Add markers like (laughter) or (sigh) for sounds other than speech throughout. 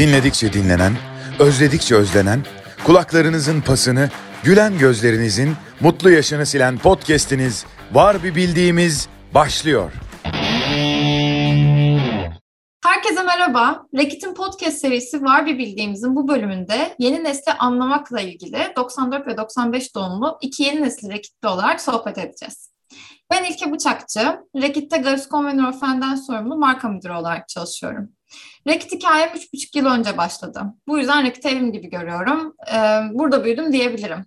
Dinledikçe dinlenen, özledikçe özlenen, kulaklarınızın pasını, gülen gözlerinizin mutlu yaşını silen podcast'iniz Var Bir Bildiğimiz başlıyor. Herkese merhaba. Rekit'in podcast serisi Var Bir Bildiğimizin bu bölümünde yeni nesli anlamakla ilgili 94 ve 95 doğumlu iki yeni nesil Rekit'li olarak sohbet edeceğiz. Ben İlke Bıçakçı, Rekit'te Gaviscon ve Norfen'den sorumlu marka müdürü olarak çalışıyorum. Rekit hikayem 3,5 yıl önce başladı. Bu yüzden Rekit'i evim gibi görüyorum. Ee, burada büyüdüm diyebilirim.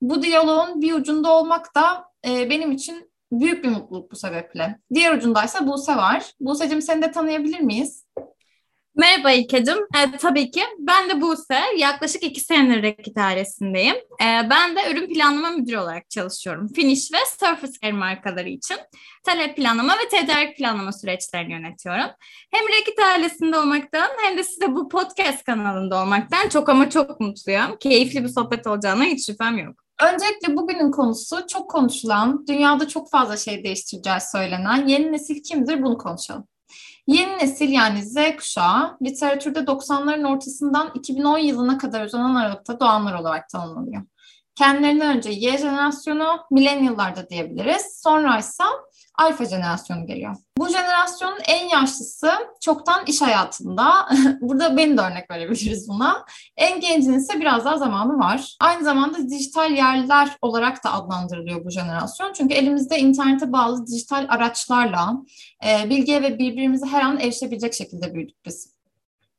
Bu diyaloğun bir ucunda olmak da e, benim için büyük bir mutluluk bu sebeple. Diğer ucundaysa Buse var. Buse'cim seni de tanıyabilir miyiz? Merhaba İlkeciğim. E, tabii ki. Ben de Buse. Yaklaşık iki senedir Rekit ailesindeyim. E, ben de ürün planlama müdürü olarak çalışıyorum. Finish ve Surface Care markaları için talep planlama ve tedarik planlama süreçlerini yönetiyorum. Hem Rekit ailesinde olmaktan hem de size bu podcast kanalında olmaktan çok ama çok mutluyum. Keyifli bir sohbet olacağına hiç şüphem yok. Öncelikle bugünün konusu çok konuşulan, dünyada çok fazla şey değiştireceği söylenen yeni nesil kimdir bunu konuşalım. Yeni nesil yani Z kuşağı literatürde 90'ların ortasından 2010 yılına kadar uzanan aralıkta doğanlar olarak tanımlanıyor. Kendilerinden önce Y jenerasyonu, milenyıllarda diyebiliriz. Sonra ise alfa jenerasyonu geliyor. Bu jenerasyonun en yaşlısı çoktan iş hayatında. (laughs) Burada beni de örnek verebiliriz buna. En gencinin ise biraz daha zamanı var. Aynı zamanda dijital yerler olarak da adlandırılıyor bu jenerasyon. Çünkü elimizde internete bağlı dijital araçlarla e, bilgiye ve birbirimize her an erişebilecek şekilde büyüdük biz.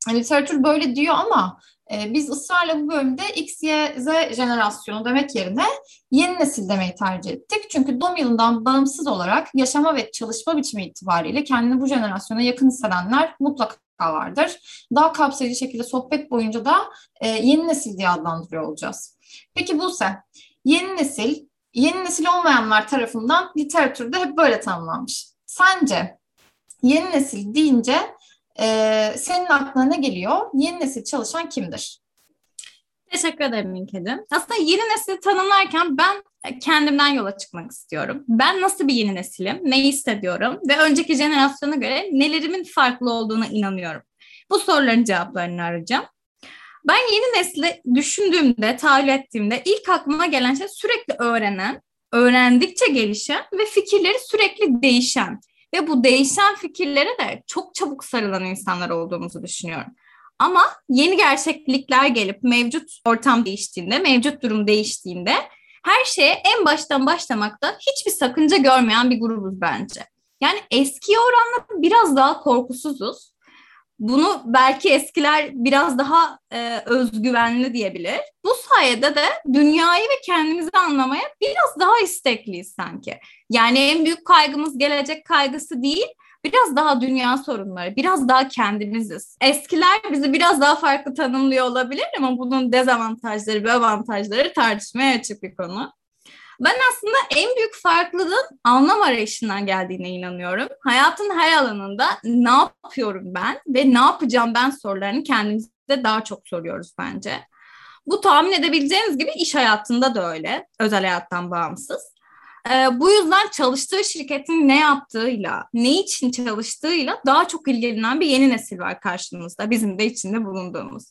Literatür böyle diyor ama ee, biz ısrarla bu bölümde X, Y, Z jenerasyonu demek yerine yeni nesil demeyi tercih ettik. Çünkü doğum yılından bağımsız olarak yaşama ve çalışma biçimi itibariyle kendini bu jenerasyona yakın hissedenler mutlaka vardır. Daha kapsayıcı şekilde sohbet boyunca da e, yeni nesil diye adlandırıyor olacağız. Peki Buse, yeni nesil, yeni nesil olmayanlar tarafından literatürde hep böyle tanımlanmış. Sence yeni nesil deyince ee, senin aklına ne geliyor? Yeni nesil çalışan kimdir? Teşekkür ederim Minkedim. Aslında yeni nesili tanımlarken ben kendimden yola çıkmak istiyorum. Ben nasıl bir yeni nesilim, ne hissediyorum ve önceki jenerasyona göre nelerimin farklı olduğuna inanıyorum. Bu soruların cevaplarını arayacağım. Ben yeni nesli düşündüğümde, tahayyül ettiğimde ilk aklıma gelen şey sürekli öğrenen, öğrendikçe gelişen ve fikirleri sürekli değişen ve bu değişen fikirlere de çok çabuk sarılan insanlar olduğumuzu düşünüyorum. Ama yeni gerçeklikler gelip mevcut ortam değiştiğinde, mevcut durum değiştiğinde her şeye en baştan başlamakta hiçbir sakınca görmeyen bir grubuz bence. Yani eskiye oranla biraz daha korkusuzuz bunu belki eskiler biraz daha e, özgüvenli diyebilir. Bu sayede de dünyayı ve kendimizi anlamaya biraz daha istekliyiz sanki. Yani en büyük kaygımız gelecek kaygısı değil, biraz daha dünya sorunları, biraz daha kendimiziz. Eskiler bizi biraz daha farklı tanımlıyor olabilir ama bunun dezavantajları ve avantajları tartışmaya açık bir konu. Ben aslında en büyük farklılığın anlam arayışından geldiğine inanıyorum. Hayatın her alanında ne yapıyorum ben ve ne yapacağım ben sorularını kendimize daha çok soruyoruz bence. Bu tahmin edebileceğiniz gibi iş hayatında da öyle, özel hayattan bağımsız. Ee, bu yüzden çalıştığı şirketin ne yaptığıyla, ne için çalıştığıyla daha çok ilgilenen bir yeni nesil var karşımızda, bizim de içinde bulunduğumuz.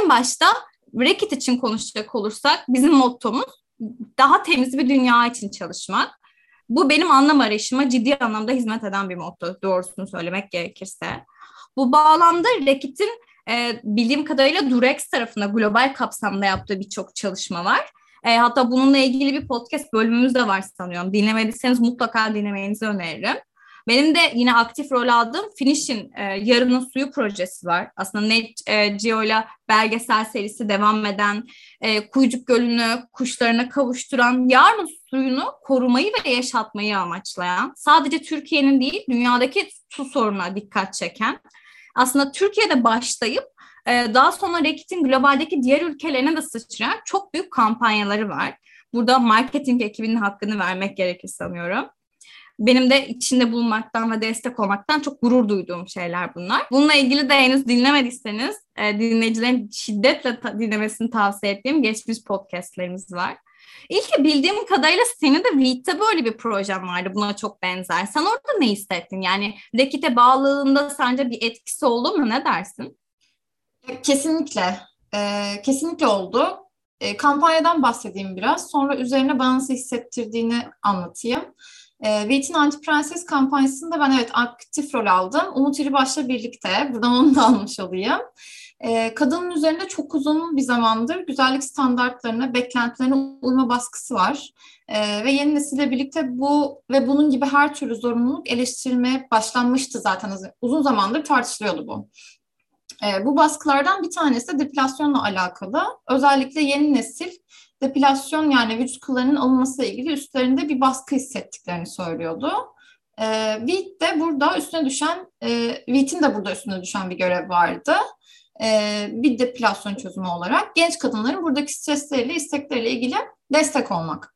En başta Rekit için konuşacak olursak bizim mottomuz daha temiz bir dünya için çalışmak. Bu benim anlam arayışıma ciddi anlamda hizmet eden bir motto doğrusunu söylemek gerekirse. Bu bağlamda Rekit'in e, bildiğim kadarıyla Durex tarafında global kapsamda yaptığı birçok çalışma var. E, hatta bununla ilgili bir podcast bölümümüz de var sanıyorum. Dinlemediyseniz mutlaka dinlemenizi öneririm. Benim de yine aktif rol aldığım Finish'in e, Yarının Suyu projesi var. Aslında Net e, Geo ile belgesel serisi devam eden, e, Kuyucuk Gölü'nü kuşlarına kavuşturan, yarın suyunu korumayı ve yaşatmayı amaçlayan, sadece Türkiye'nin değil dünyadaki su sorununa dikkat çeken, aslında Türkiye'de başlayıp e, daha sonra Rekit'in globaldeki diğer ülkelerine de sıçrayan çok büyük kampanyaları var. Burada marketing ekibinin hakkını vermek gerekir sanıyorum benim de içinde bulunmaktan ve destek olmaktan çok gurur duyduğum şeyler bunlar. Bununla ilgili de henüz dinlemediyseniz e, dinleyicilerin şiddetle ta- dinlemesini tavsiye ettiğim geçmiş podcastlerimiz var. İlk bildiğim kadarıyla senin de Vita böyle bir projem vardı buna çok benzer. Sen orada ne hissettin? Yani Rekit'e bağlılığında sence bir etkisi oldu mu? Ne dersin? Kesinlikle. E, kesinlikle oldu. E, kampanyadan bahsedeyim biraz. Sonra üzerine bana nasıl hissettirdiğini anlatayım. E, Veyt'in Anti Prenses kampanyasında ben evet aktif rol aldım. Umut İribaş'la birlikte. Buradan onu da almış olayım. E, kadının üzerinde çok uzun bir zamandır güzellik standartlarına, beklentilerine uyma baskısı var. E, ve yeni nesille birlikte bu ve bunun gibi her türlü zorunluluk eleştirilmeye başlanmıştı zaten. Uzun zamandır tartışılıyordu bu. E, bu baskılardan bir tanesi de depilasyonla alakalı. Özellikle yeni nesil depilasyon yani vücut kıllarının alınmasıyla ilgili üstlerinde bir baskı hissettiklerini söylüyordu. E, Vit de burada üstüne düşen, e, Vit'in de burada üstüne düşen bir görev vardı. E, bir depilasyon çözümü olarak genç kadınların buradaki stresleriyle, istekleriyle ilgili destek olmak.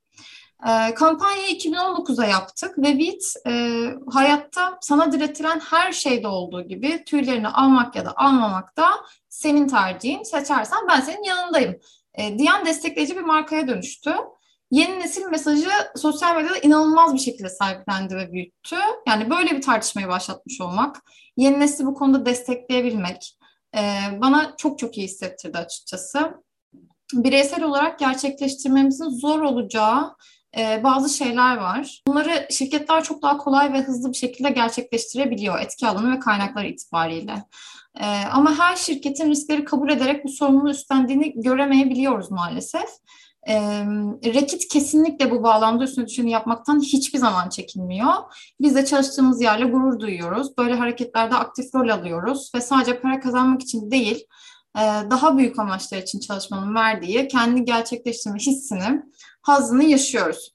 E, kampanyayı 2019'a yaptık ve Vit e, hayatta sana diretilen her şeyde olduğu gibi tüylerini almak ya da almamak da senin tercihin. Seçersen ben senin yanındayım e, diyen destekleyici bir markaya dönüştü. Yeni nesil mesajı sosyal medyada inanılmaz bir şekilde sahiplendi ve büyüttü. Yani böyle bir tartışmayı başlatmış olmak, yeni nesli bu konuda destekleyebilmek e, bana çok çok iyi hissettirdi açıkçası. Bireysel olarak gerçekleştirmemizin zor olacağı e, bazı şeyler var. Bunları şirketler çok daha kolay ve hızlı bir şekilde gerçekleştirebiliyor etki alanı ve kaynakları itibariyle. E, ama her şirketin riskleri kabul ederek bu sorumluluğu üstlendiğini göremeyebiliyoruz maalesef. E, Rekit kesinlikle bu bağlamda üstüne düşeni yapmaktan hiçbir zaman çekinmiyor. Biz de çalıştığımız yerle gurur duyuyoruz. Böyle hareketlerde aktif rol alıyoruz ve sadece para kazanmak için değil, daha büyük amaçlar için çalışmanın verdiği kendi gerçekleştirme hissini hazını yaşıyoruz.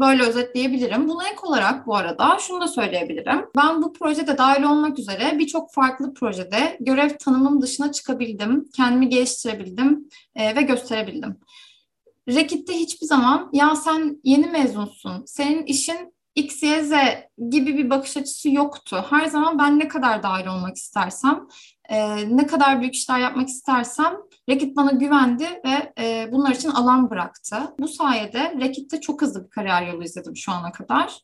Böyle özetleyebilirim. Buna ek olarak bu arada şunu da söyleyebilirim. Ben bu projede dahil olmak üzere birçok farklı projede görev tanımım dışına çıkabildim, kendimi geliştirebildim e, ve gösterebildim. Rekit'te hiçbir zaman ya sen yeni mezunsun, senin işin X, Y, Z gibi bir bakış açısı yoktu. Her zaman ben ne kadar dahil olmak istersem, e, ne kadar büyük işler yapmak istersem Rekit bana güvendi ve e, bunlar için alan bıraktı. Bu sayede Rekit'te çok hızlı bir kariyer yolu izledim şu ana kadar.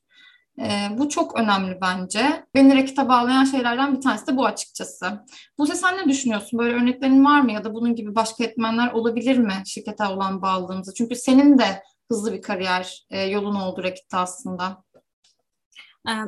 E, bu çok önemli bence. Beni Rekit'e bağlayan şeylerden bir tanesi de bu açıkçası. Buse sen ne düşünüyorsun? Böyle örneklerin var mı ya da bunun gibi başka etmenler olabilir mi şirkete olan bağlılığımızı? Çünkü senin de hızlı bir kariyer e, yolun oldu Rekit'te aslında.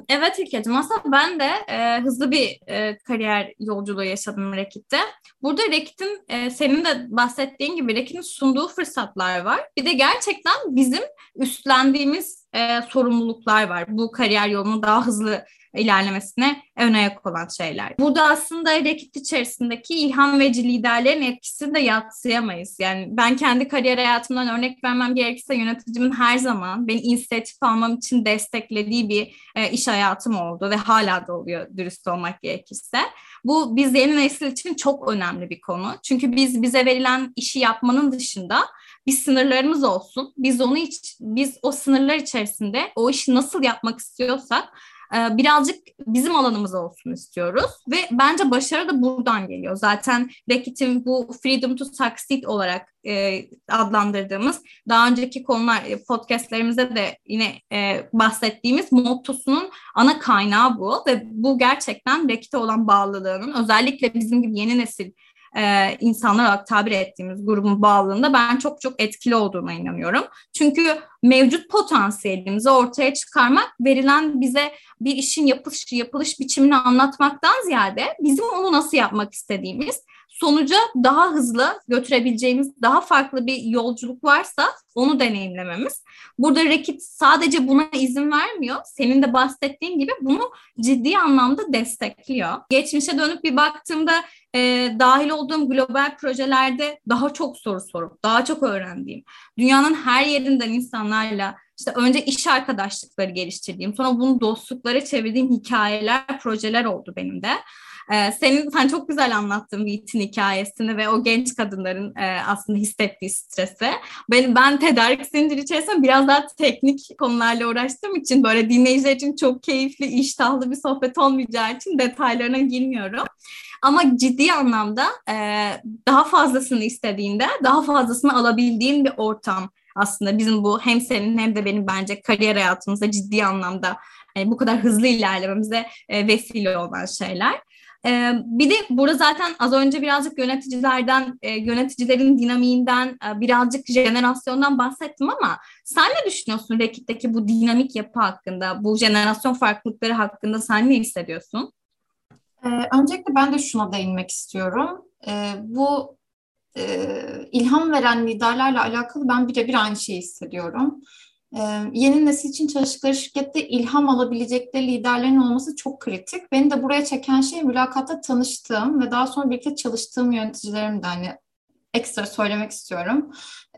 Evet İlkeciğim aslında ben de e, hızlı bir e, kariyer yolculuğu yaşadım Rekit'te. Burada Rekit'in e, senin de bahsettiğin gibi Rekit'in sunduğu fırsatlar var. Bir de gerçekten bizim üstlendiğimiz e, sorumluluklar var. Bu kariyer yolunu daha hızlı ilerlemesine ön ayak olan şeyler. Burada aslında Rekit içerisindeki ilham verici liderlerin etkisini de yatsıyamayız. Yani ben kendi kariyer hayatımdan örnek vermem gerekirse yöneticimin her zaman beni inisiyatif almam için desteklediği bir e, iş hayatım oldu ve hala da oluyor dürüst olmak gerekirse. Bu biz yeni nesil için çok önemli bir konu. Çünkü biz bize verilen işi yapmanın dışında bir sınırlarımız olsun. Biz onu hiç, biz o sınırlar içerisinde o işi nasıl yapmak istiyorsak e, birazcık bizim alanımız olsun istiyoruz ve bence başarı da buradan geliyor. Zaten Reckitt'in bu Freedom to Succeed olarak e, adlandırdığımız daha önceki konular e, podcastlerimizde de yine e, bahsettiğimiz mottosunun ana kaynağı bu ve bu gerçekten Reckitt'e olan bağlılığının özellikle bizim gibi yeni nesil e, insanlar olarak tabir ettiğimiz grubun bağlılığında ben çok çok etkili olduğuna inanıyorum. Çünkü mevcut potansiyelimizi ortaya çıkarmak verilen bize bir işin yapılış, yapılış biçimini anlatmaktan ziyade bizim onu nasıl yapmak istediğimiz sonuca daha hızlı götürebileceğimiz daha farklı bir yolculuk varsa onu deneyimlememiz. Burada Rekit sadece buna izin vermiyor. Senin de bahsettiğin gibi bunu ciddi anlamda destekliyor. Geçmişe dönüp bir baktığımda e, dahil olduğum global projelerde daha çok soru sorup daha çok öğrendiğim, dünyanın her yerinden insanlarla işte önce iş arkadaşlıkları geliştirdiğim, sonra bunu dostluklara çevirdiğim hikayeler, projeler oldu benim de. Ee, senin sen çok güzel anlattın Vite'in hikayesini ve o genç kadınların e, aslında hissettiği stresi. Ben ben tedarik zinciri içerisinde biraz daha teknik konularla uğraştığım için böyle dinleyiciler için çok keyifli, iştahlı bir sohbet olmayacağı için detaylarına girmiyorum. Ama ciddi anlamda e, daha fazlasını istediğinde daha fazlasını alabildiğin bir ortam aslında bizim bu hem senin hem de benim bence kariyer hayatımızda ciddi anlamda yani bu kadar hızlı ilerlememize e, vesile olan şeyler. Ee, bir de burada zaten az önce birazcık yöneticilerden, e, yöneticilerin dinamiğinden, e, birazcık jenerasyondan bahsettim ama sen ne düşünüyorsun Rekit'teki bu dinamik yapı hakkında, bu jenerasyon farklılıkları hakkında sen ne hissediyorsun? Ee, öncelikle ben de şuna değinmek istiyorum. Ee, bu e, ilham veren liderlerle alakalı ben birebir aynı şeyi hissediyorum. Ee, yeni nesil için çalıştıkları şirkette ilham alabilecekleri liderlerin olması çok kritik. Beni de buraya çeken şey mülakatta tanıştığım ve daha sonra birlikte çalıştığım yöneticilerim de hani ekstra söylemek istiyorum.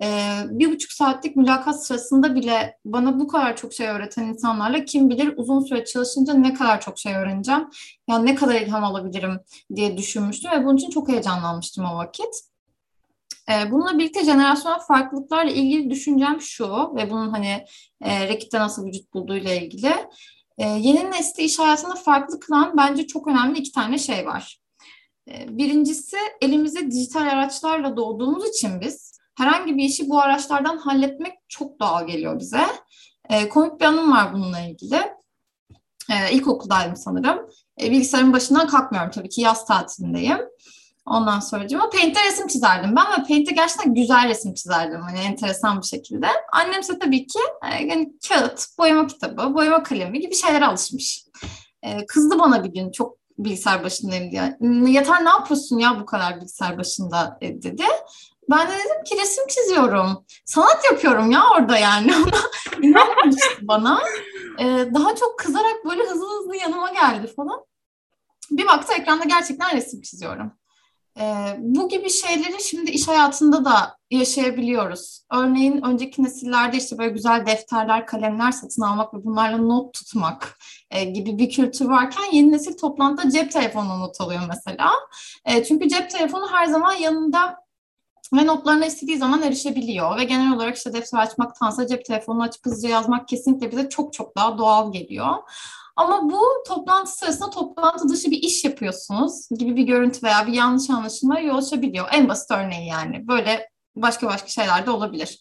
Ee, bir buçuk saatlik mülakat sırasında bile bana bu kadar çok şey öğreten insanlarla kim bilir uzun süre çalışınca ne kadar çok şey öğreneceğim. Yani ne kadar ilham alabilirim diye düşünmüştüm ve bunun için çok heyecanlanmıştım o vakit. Ee, bununla birlikte jenerasyonel farklılıklarla ilgili düşüncem şu ve bunun hani e, Rekit'te nasıl vücut bulduğuyla ilgili. E, yeni nesli iş hayatında farklı kılan bence çok önemli iki tane şey var. E, birincisi elimizde dijital araçlarla doğduğumuz için biz herhangi bir işi bu araçlardan halletmek çok doğal geliyor bize. E, komik bir anım var bununla ilgili. E, ilkokuldaydım sanırım. E, bilgisayarın başından kalkmıyorum tabii ki yaz tatilindeyim. Ondan sonra ama Paint'te resim çizerdim ben ve Paint'te gerçekten güzel resim çizerdim hani enteresan bir şekilde. Annem ise tabii ki e, yani kağıt, boyama kitabı, boyama kalemi gibi şeylere alışmış. E, kızdı bana bir gün çok bilgisayar başındayım diye. Yeter ne yapıyorsun ya bu kadar bilgisayar başında e, dedi. Ben de dedim ki resim çiziyorum. Sanat yapıyorum ya orada yani. (laughs) İnanmamıştı bana. Daha çok kızarak böyle hızlı hızlı yanıma geldi falan. Bir baktı ekranda gerçekten resim çiziyorum. Ee, bu gibi şeyleri şimdi iş hayatında da yaşayabiliyoruz. Örneğin önceki nesillerde işte böyle güzel defterler, kalemler satın almak ve bunlarla not tutmak e, gibi bir kültür varken yeni nesil toplantıda cep telefonuna not alıyor mesela. E, çünkü cep telefonu her zaman yanında ve notlarına istediği zaman erişebiliyor ve genel olarak işte defter açmaktansa cep telefonunu açıp hızlıca yazmak kesinlikle bize çok çok daha doğal geliyor. Ama bu toplantı sırasında toplantı dışı bir iş yapıyorsunuz gibi bir görüntü veya bir yanlış anlaşılma yol açabiliyor. En basit örneği yani. Böyle başka başka şeyler de olabilir.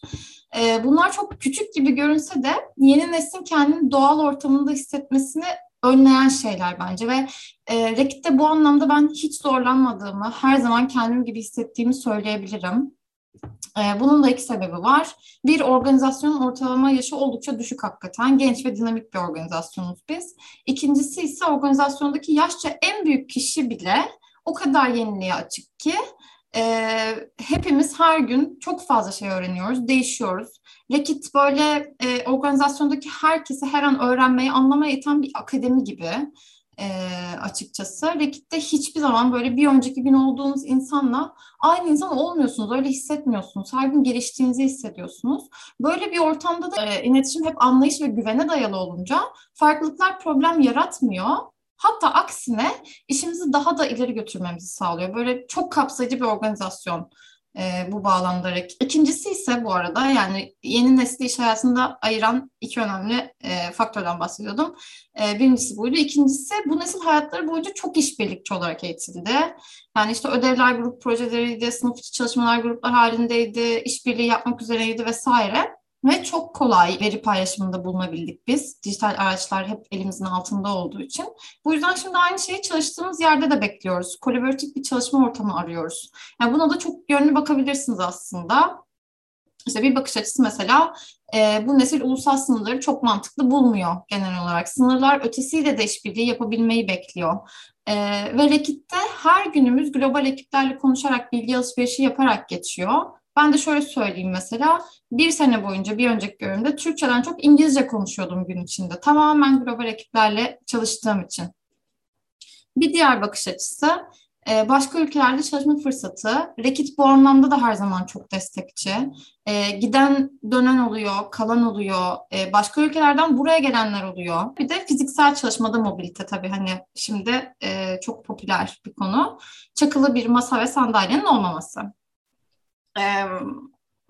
Ee, bunlar çok küçük gibi görünse de yeni neslin kendini doğal ortamında hissetmesini önleyen şeyler bence ve e, Rekit'te bu anlamda ben hiç zorlanmadığımı, her zaman kendim gibi hissettiğimi söyleyebilirim. Ee, bunun da iki sebebi var. Bir, organizasyonun ortalama yaşı oldukça düşük hakikaten. Genç ve dinamik bir organizasyonuz biz. İkincisi ise organizasyondaki yaşça en büyük kişi bile o kadar yeniliğe açık ki e, hepimiz her gün çok fazla şey öğreniyoruz, değişiyoruz. Rekit böyle e, organizasyondaki herkesi her an öğrenmeyi, anlamaya iten bir akademi gibi e, açıkçası. Rekit'te hiçbir zaman böyle bir önceki gün olduğunuz insanla aynı insan olmuyorsunuz. Öyle hissetmiyorsunuz. Her gün geliştiğinizi hissediyorsunuz. Böyle bir ortamda da e, iletişim hep anlayış ve güvene dayalı olunca farklılıklar problem yaratmıyor. Hatta aksine işimizi daha da ileri götürmemizi sağlıyor. Böyle çok kapsayıcı bir organizasyon e, bu bağlamda. İkincisi ise bu arada yani yeni nesli iş hayatında ayıran iki önemli e, faktörden bahsediyordum. E, birincisi buydu. İkincisi bu nesil hayatları boyunca çok işbirlikçi olarak eğitildi. Yani işte ödevler grup projeleriydi, sınıf içi çalışmalar gruplar halindeydi, işbirliği yapmak üzereydi vesaire ve çok kolay veri paylaşımında bulunabildik biz. Dijital araçlar hep elimizin altında olduğu için. Bu yüzden şimdi aynı şeyi çalıştığımız yerde de bekliyoruz. Kolaboratif bir çalışma ortamı arıyoruz. Yani buna da çok yönlü bakabilirsiniz aslında. İşte bir bakış açısı mesela e, bu nesil ulusal sınırları çok mantıklı bulmuyor genel olarak. Sınırlar ötesiyle de işbirliği yapabilmeyi bekliyor. E, ve Rekit'te her günümüz global ekiplerle konuşarak, bilgi alışverişi yaparak geçiyor. Ben de şöyle söyleyeyim mesela bir sene boyunca bir önceki bölümde Türkçeden çok İngilizce konuşuyordum gün içinde. Tamamen global ekiplerle çalıştığım için. Bir diğer bakış açısı e, başka ülkelerde çalışma fırsatı. Rekit bu anlamda da her zaman çok destekçi. E, giden dönen oluyor, kalan oluyor. E, başka ülkelerden buraya gelenler oluyor. Bir de fiziksel çalışmada mobilite tabii hani şimdi çok popüler bir konu. Çakılı bir masa ve sandalyenin olmaması.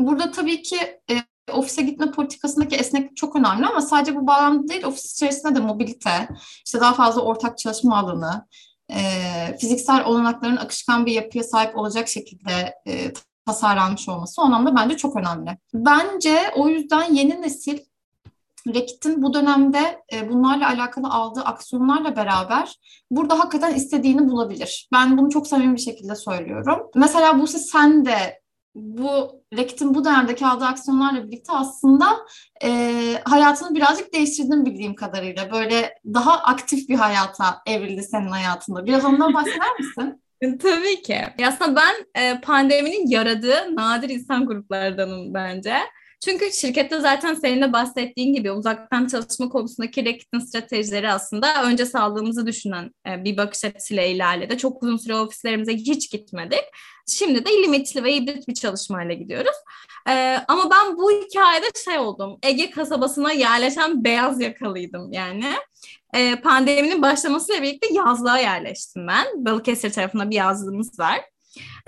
Burada tabii ki e, ofise gitme politikasındaki esneklik çok önemli ama sadece bu bağlamda değil, ofis içerisinde de mobilite, işte daha fazla ortak çalışma alanı, e, fiziksel olanakların akışkan bir yapıya sahip olacak şekilde e, tasarlanmış olması o anlamda bence çok önemli. Bence o yüzden yeni nesil Rekit'in bu dönemde bunlarla alakalı aldığı aksiyonlarla beraber burada hakikaten istediğini bulabilir. Ben bunu çok samimi bir şekilde söylüyorum. Mesela Buse sen de bu Rekit'in bu dönemdeki aldığı aksiyonlarla birlikte aslında e, hayatını birazcık değiştirdin bildiğim kadarıyla. Böyle daha aktif bir hayata evrildi senin hayatında. Biraz ondan bahseder misin? (laughs) Tabii ki. Aslında ben e, pandeminin yaradığı nadir insan gruplardanım bence. Çünkü şirkette zaten senin de bahsettiğin gibi uzaktan çalışma konusundaki Reckitt'in stratejileri aslında önce sağlığımızı düşünen e, bir bakış açısıyla ilerledi. Çok uzun süre ofislerimize hiç gitmedik. Şimdi de limitli ve hibrit bir çalışmayla gidiyoruz. Ee, ama ben bu hikayede şey oldum. Ege kasabasına yerleşen beyaz yakalıydım yani. Ee, pandeminin başlamasıyla birlikte yazlığa yerleştim ben. Balıkesir tarafında bir yazlığımız var.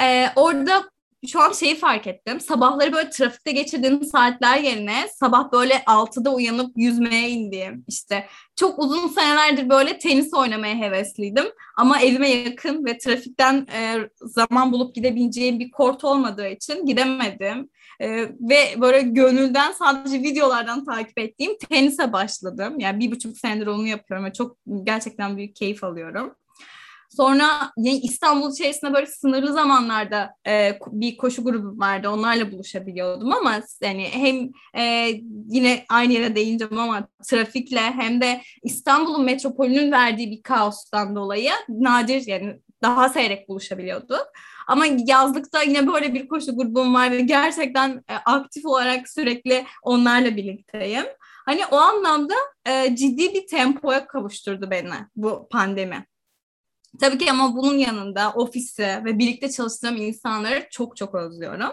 Ee, orada şu an şeyi fark ettim. Sabahları böyle trafikte geçirdiğim saatler yerine sabah böyle 6'da uyanıp yüzmeye indiğim işte çok uzun senelerdir böyle tenis oynamaya hevesliydim. Ama evime yakın ve trafikten e, zaman bulup gidebileceğim bir kort olmadığı için gidemedim. E, ve böyle gönülden sadece videolardan takip ettiğim tenise başladım. Yani bir buçuk senedir onu yapıyorum ve çok gerçekten büyük keyif alıyorum. Sonra İstanbul içerisinde böyle sınırlı zamanlarda e, bir koşu grubu vardı. Onlarla buluşabiliyordum ama yani hem e, yine aynı yere değineceğim ama trafikle hem de İstanbul'un metropolünün verdiği bir kaostan dolayı nadir yani daha seyrek buluşabiliyorduk. Ama yazlıkta yine böyle bir koşu grubum var ve gerçekten e, aktif olarak sürekli onlarla birlikteyim. Hani o anlamda e, ciddi bir tempoya kavuşturdu beni bu pandemi. Tabii ki ama bunun yanında ofisi ve birlikte çalıştığım insanları çok çok özlüyorum.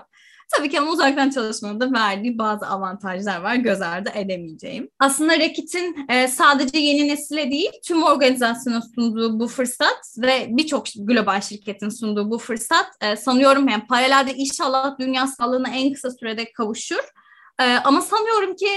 Tabii ki ama uzaktan çalışmanın da verdiği bazı avantajlar var göz ardı edemeyeceğim. Aslında Rekit'in e, sadece yeni nesile değil tüm organizasyona sunduğu bu fırsat ve birçok global şirketin sunduğu bu fırsat e, sanıyorum yani paralelde inşallah dünya sağlığına en kısa sürede kavuşur ee, ama sanıyorum ki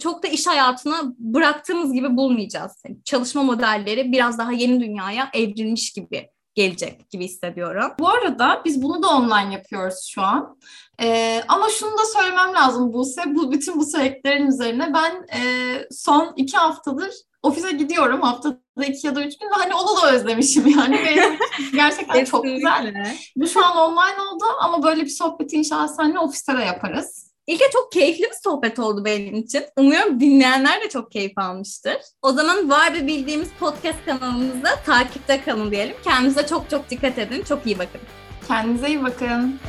çok da iş hayatını bıraktığımız gibi bulmayacağız. Yani çalışma modelleri biraz daha yeni dünyaya evrilmiş gibi gelecek gibi hissediyorum. Bu arada biz bunu da online yapıyoruz şu an. Ee, ama şunu da söylemem lazım Buse. Bu, bütün bu söylediklerin üzerine ben e, son iki haftadır ofise gidiyorum. Haftada iki ya da üç gün ve hani onu da özlemişim yani. (laughs) Gerçekten çok güzel. Bu şu an online oldu ama böyle bir sohbeti inşallah seninle ofiste de yaparız. İlke çok keyifli bir sohbet oldu benim için. Umuyorum dinleyenler de çok keyif almıştır. O zaman var bir bildiğimiz podcast kanalımızda takipte kalın diyelim. Kendinize çok çok dikkat edin. Çok iyi bakın. Kendinize iyi bakın.